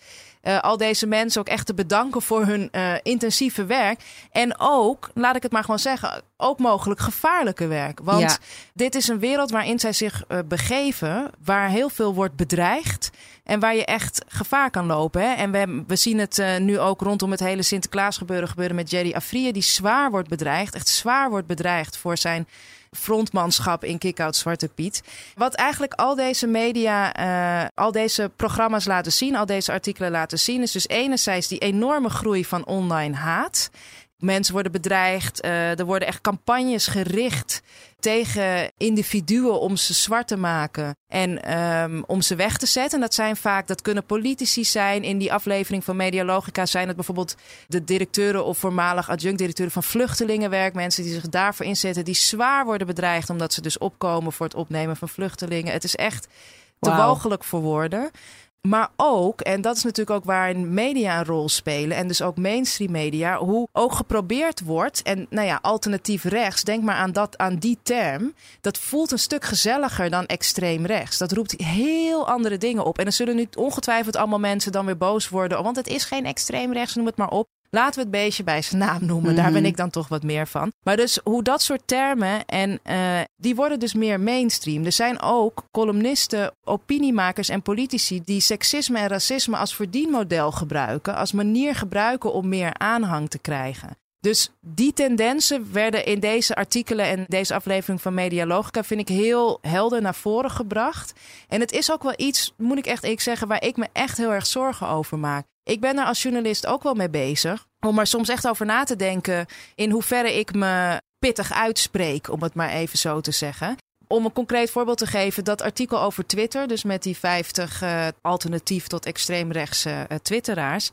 al deze mensen ook echt te bedanken voor hun intensieve werk. En ook, laat ik het maar gewoon zeggen, ook mogelijk gevaarlijke werk. Want Ja. dit is een wereld waarin zij zich begeven, waar heel veel wordt bedreigd. En waar je echt gevaar kan lopen. Hè? En we, we zien het eh, nu ook rondom het hele Sinterklaas gebeuren, gebeuren met Jerry Afrië. Die zwaar wordt bedreigd. Echt zwaar wordt bedreigd voor zijn frontmanschap in Kick-Out Zwarte Piet. Wat eigenlijk al deze media, eh, al deze programma's laten zien, al deze artikelen laten zien, is dus enerzijds die enorme groei van online haat. Mensen worden bedreigd. eh, er worden echt campagnes gericht tegen individuen om ze zwart te maken en ehm, om ze weg te zetten. En dat zijn vaak, dat kunnen politici zijn. In die aflevering van Medialogica zijn het bijvoorbeeld de directeuren of voormalig adjunct-directeuren van vluchtelingenwerk. Mensen die zich daarvoor inzetten, die zwaar worden bedreigd omdat ze dus opkomen voor het opnemen van vluchtelingen. Het is echt te walgelijk voor woorden. Maar ook, en dat is natuurlijk ook waarin media een rol spelen, en dus ook mainstream media, hoe ook geprobeerd wordt. En nou ja, alternatief rechts, denk maar aan, dat, aan die term. Dat voelt een stuk gezelliger dan extreem rechts. Dat roept heel andere dingen op. En er zullen nu ongetwijfeld allemaal mensen dan weer boos worden, want het is geen extreem rechts, noem het maar op. Laten we het beestje bij zijn naam noemen. Daar ben ik dan toch wat meer van. Maar dus hoe dat soort termen, en eh, die worden dus meer mainstream. Er zijn ook columnisten, opiniemakers en politici die seksisme en racisme als verdienmodel gebruiken. Als manier gebruiken om meer aanhang te krijgen. Dus die tendensen werden in deze artikelen en deze aflevering van Medialogica, vind ik heel helder naar voren gebracht. En het is ook wel iets, moet ik echt ik zeggen, waar ik me echt heel erg zorgen over maak. Ik ben er als journalist ook wel mee bezig. Om er soms echt over na te denken in hoeverre ik me pittig uitspreek, om het maar even zo te zeggen. Om een concreet voorbeeld te geven, dat artikel over Twitter, dus met die 50 eh, alternatief tot extreemrechtse eh, twitteraars.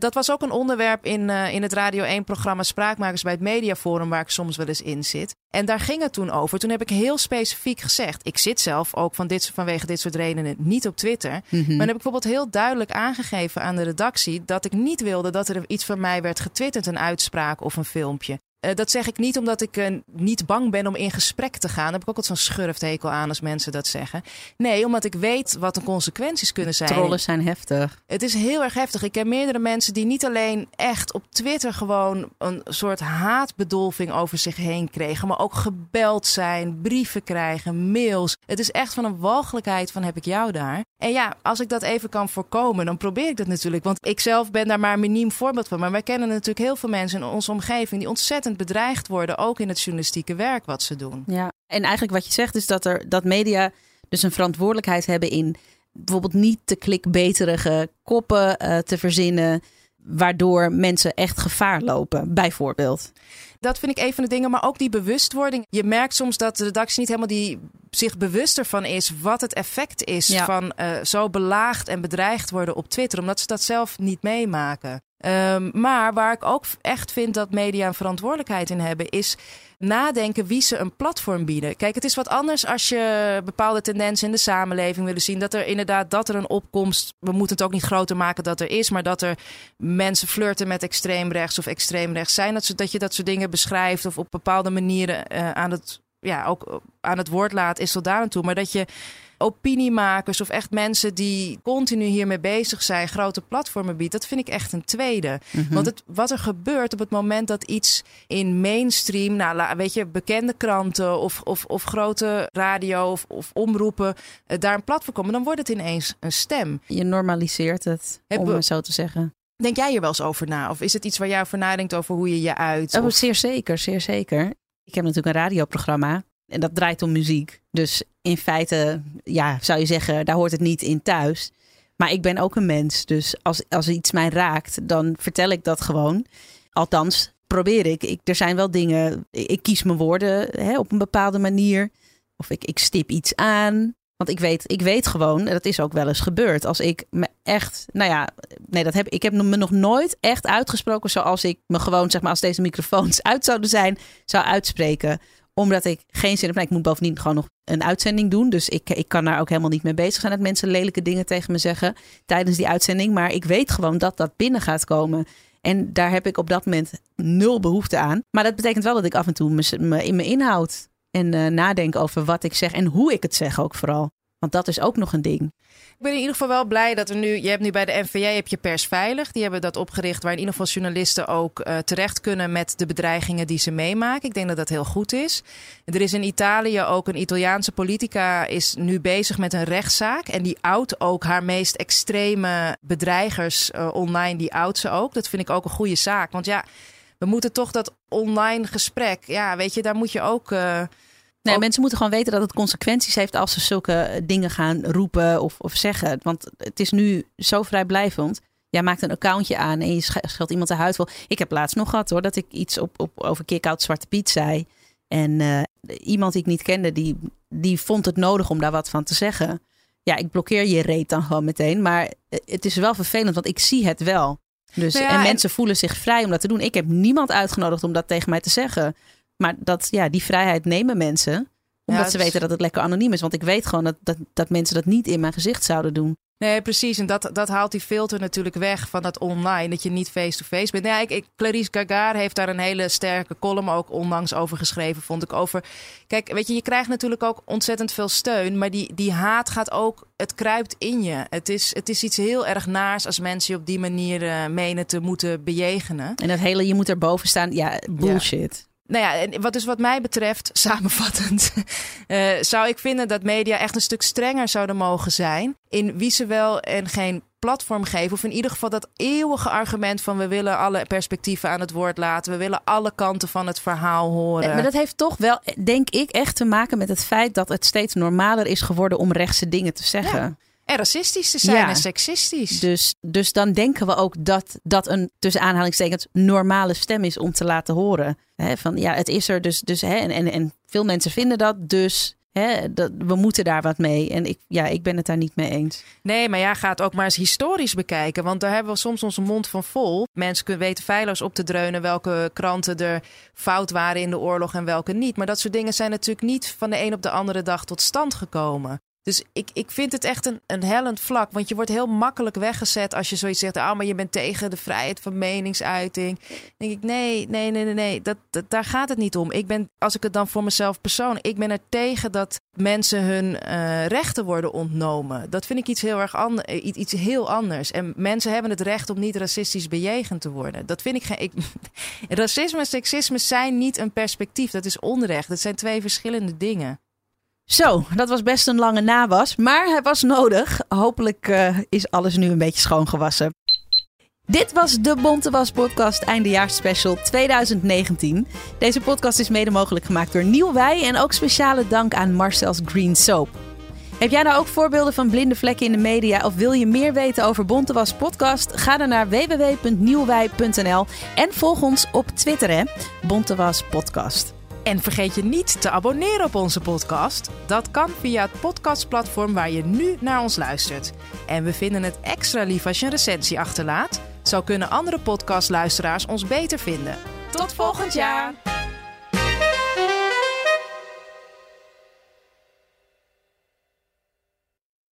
Dat was ook een onderwerp in, eh, in het Radio 1-programma Spraakmakers bij het Mediaforum, waar ik soms wel eens in zit. En daar ging het toen over. Toen heb ik heel specifiek gezegd: ik zit zelf ook van dit, vanwege dit soort redenen niet op Twitter. Maar dan heb ik bijvoorbeeld heel duidelijk aangegeven aan de redactie dat ik niet wilde dat er iets van mij werd getwitterd, een uitspraak of een filmpje. Eh, dat zeg ik niet omdat ik eh, niet bang ben om in gesprek te gaan. Daar heb ik ook altijd zo'n schurfthekel aan als mensen dat zeggen. Nee, omdat ik weet wat de consequenties kunnen zijn. Trollen zijn heftig. Het is heel erg heftig. Ik ken meerdere mensen die niet alleen echt op Twitter gewoon een soort haatbedolving over zich heen kregen, maar ook gebeld zijn, brieven krijgen, mails. Het is echt van een walgelijkheid van heb ik jou daar. En ja, als ik dat even kan voorkomen, dan probeer ik dat natuurlijk. Want ik zelf ben daar maar een miniem voorbeeld van. Maar wij kennen natuurlijk heel veel mensen in onze omgeving die ontzettend bedreigd worden, ook in het journalistieke werk wat ze doen. Ja, en eigenlijk wat je zegt is dat, er, dat media dus een verantwoordelijkheid hebben in bijvoorbeeld niet te klikbeterige koppen eh, te verzinnen, waardoor mensen echt gevaar lopen, bijvoorbeeld. Dat vind ik een van de dingen, maar ook die bewustwording. Je merkt soms dat de redactie niet helemaal die, zich bewuster van is wat het effect is Ja. van eh, zo belaagd en bedreigd worden op Twitter, omdat ze dat zelf niet meemaken. Ehm, maar waar ik ook echt vind dat media een verantwoordelijkheid in hebben, is nadenken wie ze een platform bieden. Kijk, het is wat anders als je bepaalde tendensen in de samenleving willen zien. Dat er inderdaad dat er een opkomst. We moeten het ook niet groter maken dat er is, maar dat er mensen flirten met extreemrechts of extreemrechts zijn. Dat, dat je dat soort dingen beschrijft of op bepaalde manieren uh, aan het ja, ook aan het woord laat, is tot daar aan toe. Maar dat je opiniemakers of echt mensen die continu hiermee bezig zijn, grote platformen biedt, dat vind ik echt een tweede. Mhm. Want het, wat er gebeurt op het moment dat iets in mainstream, nou weet je, bekende kranten of, of, of grote radio of, of omroepen eh, daar een platform komen, dan wordt het ineens een stem. Je normaliseert het, om het zo te zeggen. Denk jij er wel eens over na? Of is het iets waar jij over nadenkt over hoe je je uit? Oh, zeer zeker, zeer zeker. Ik heb natuurlijk een radioprogramma en dat draait om muziek. Dus in feite, ja, zou je zeggen, daar hoort het niet in thuis. Maar ik ben ook een mens. Dus als, als iets mij raakt, dan vertel ik dat gewoon. Althans, probeer ik. ik er zijn wel dingen. Ik kies mijn woorden hè, op een bepaalde manier. Of ik, ik stip iets aan. Want ik weet, ik weet gewoon, en dat is ook wel eens gebeurd. Als ik me echt, nou ja, nee, dat heb ik heb me nog nooit echt uitgesproken zoals ik me gewoon, zeg maar, als deze microfoons uit zouden zijn, zou uitspreken omdat ik geen zin heb. Nou, ik moet bovendien gewoon nog een uitzending doen. Dus ik, ik kan daar ook helemaal niet mee bezig zijn dat mensen lelijke dingen tegen me zeggen tijdens die uitzending. Maar ik weet gewoon dat dat binnen gaat komen. En daar heb ik op dat moment nul behoefte aan. Maar dat betekent wel dat ik af en toe me, me in mijn inhoud en uh, nadenk over wat ik zeg en hoe ik het zeg ook vooral. Want dat is ook nog een ding. Ik ben in ieder geval wel blij dat er nu. Je hebt nu bij de NVJ heb je pers veilig. Die hebben dat opgericht waar in ieder geval journalisten ook uh, terecht kunnen met de bedreigingen die ze meemaken. Ik denk dat dat heel goed is. Er is in Italië ook een Italiaanse politica is nu bezig met een rechtszaak. En die oudt ook haar meest extreme bedreigers uh, online. Die oudt ze ook. Dat vind ik ook een goede zaak. Want ja, we moeten toch dat online gesprek. Ja, weet je, daar moet je ook. Uh, Nee, mensen moeten gewoon weten dat het consequenties heeft als ze zulke dingen gaan roepen of, of zeggen. Want het is nu zo vrijblijvend. Jij maakt een accountje aan en je scheldt iemand de huid vol. Ik heb laatst nog gehad hoor, dat ik iets op, op, over kick-out Zwarte Piet zei. En uh, iemand die ik niet kende, die, die vond het nodig om daar wat van te zeggen. Ja, ik blokkeer je reet dan gewoon meteen. Maar het is wel vervelend, want ik zie het wel. Dus, nou en mensen voelen zich vrij om dat te doen. Ik heb niemand uitgenodigd om dat tegen mij te zeggen. Maar dat, ja, die vrijheid nemen mensen. Omdat ze weten dat het lekker anoniem is. Want ik weet gewoon dat, dat, dat mensen dat niet in mijn gezicht zouden doen. Nee, precies. En dat, dat haalt die filter natuurlijk weg van dat online. Dat je niet face-to-face bent. Ja, ik, ik, Clarice Gagar heeft daar een hele sterke column ook onlangs over geschreven, vond ik. Over. Kijk, weet je, je krijgt natuurlijk ook ontzettend veel steun. Maar die, die haat gaat ook. Het kruipt in je. Het is, het is iets heel erg naars als mensen je op die manier uh, menen te moeten bejegenen. En dat hele, je moet erboven staan. Ja, bullshit. Nou ja, wat dus wat mij betreft, samenvattend, uh, zou ik vinden dat media echt een stuk strenger zouden mogen zijn in wie ze wel en geen platform geven. Of in ieder geval dat eeuwige argument van we willen alle perspectieven aan het woord laten. We willen alle kanten van het verhaal horen. Maar dat heeft toch wel, denk ik, echt te maken met het feit dat het steeds normaler is geworden om rechtse dingen te zeggen. Ja en racistisch te zijn en seksistisch. Dus, dus dan denken we ook dat dat een tussen aanhalingstekens normale stem is om te laten horen. van ja, het is er dus. dus en, en, en veel mensen vinden dat. Dus dat, we moeten daar wat mee. En ik, ja, ik ben het daar niet mee eens. Nee, maar ja, gaat ook maar eens historisch bekijken. Want daar hebben we soms onze mond van vol. Mensen kunnen weten feilloos op te dreunen welke kranten er fout waren in de oorlog en welke niet. Maar dat soort dingen zijn natuurlijk niet van de een op de andere dag tot stand gekomen. Dus ik, ik vind het echt een, een hellend vlak. Want je wordt heel makkelijk weggezet als je zoiets zegt. Ah, maar je bent tegen de vrijheid van meningsuiting. Dan denk ik, nee, nee, nee, nee, nee. Dat, daar gaat het niet om. Ik ben, als ik het dan voor mezelf persoonlijk. Ik ben er tegen dat mensen hun uh, rechten worden ontnomen. Dat vind ik iets heel erg anders. Eh, iets heel anders. En mensen hebben het recht om niet racistisch bejegend te worden. Dat vind ik geen. Racisme en seksisme zijn niet een perspectief. Dat is onrecht. Dat zijn twee verschillende dingen. Zo, dat was best een lange nawas, maar hij was nodig. Hopelijk uh, is alles nu een beetje schoongewassen. Dit was de Bonte Was podcast eindejaarsspecial 2019. Deze podcast is mede mogelijk gemaakt door Nieuwwij en ook speciale dank aan Marcel's Green Soap. Heb jij nou ook voorbeelden van blinde vlekken in de media of wil je meer weten over Bonte Was podcast? Ga dan naar www.nieuwwij.nl en volg ons op Twitter hè, Bonte Was podcast. En vergeet je niet te abonneren op onze podcast. Dat kan via het podcastplatform waar je nu naar ons luistert. En we vinden het extra lief als je een recensie achterlaat Zo kunnen andere podcastluisteraars ons beter vinden. Tot volgend jaar!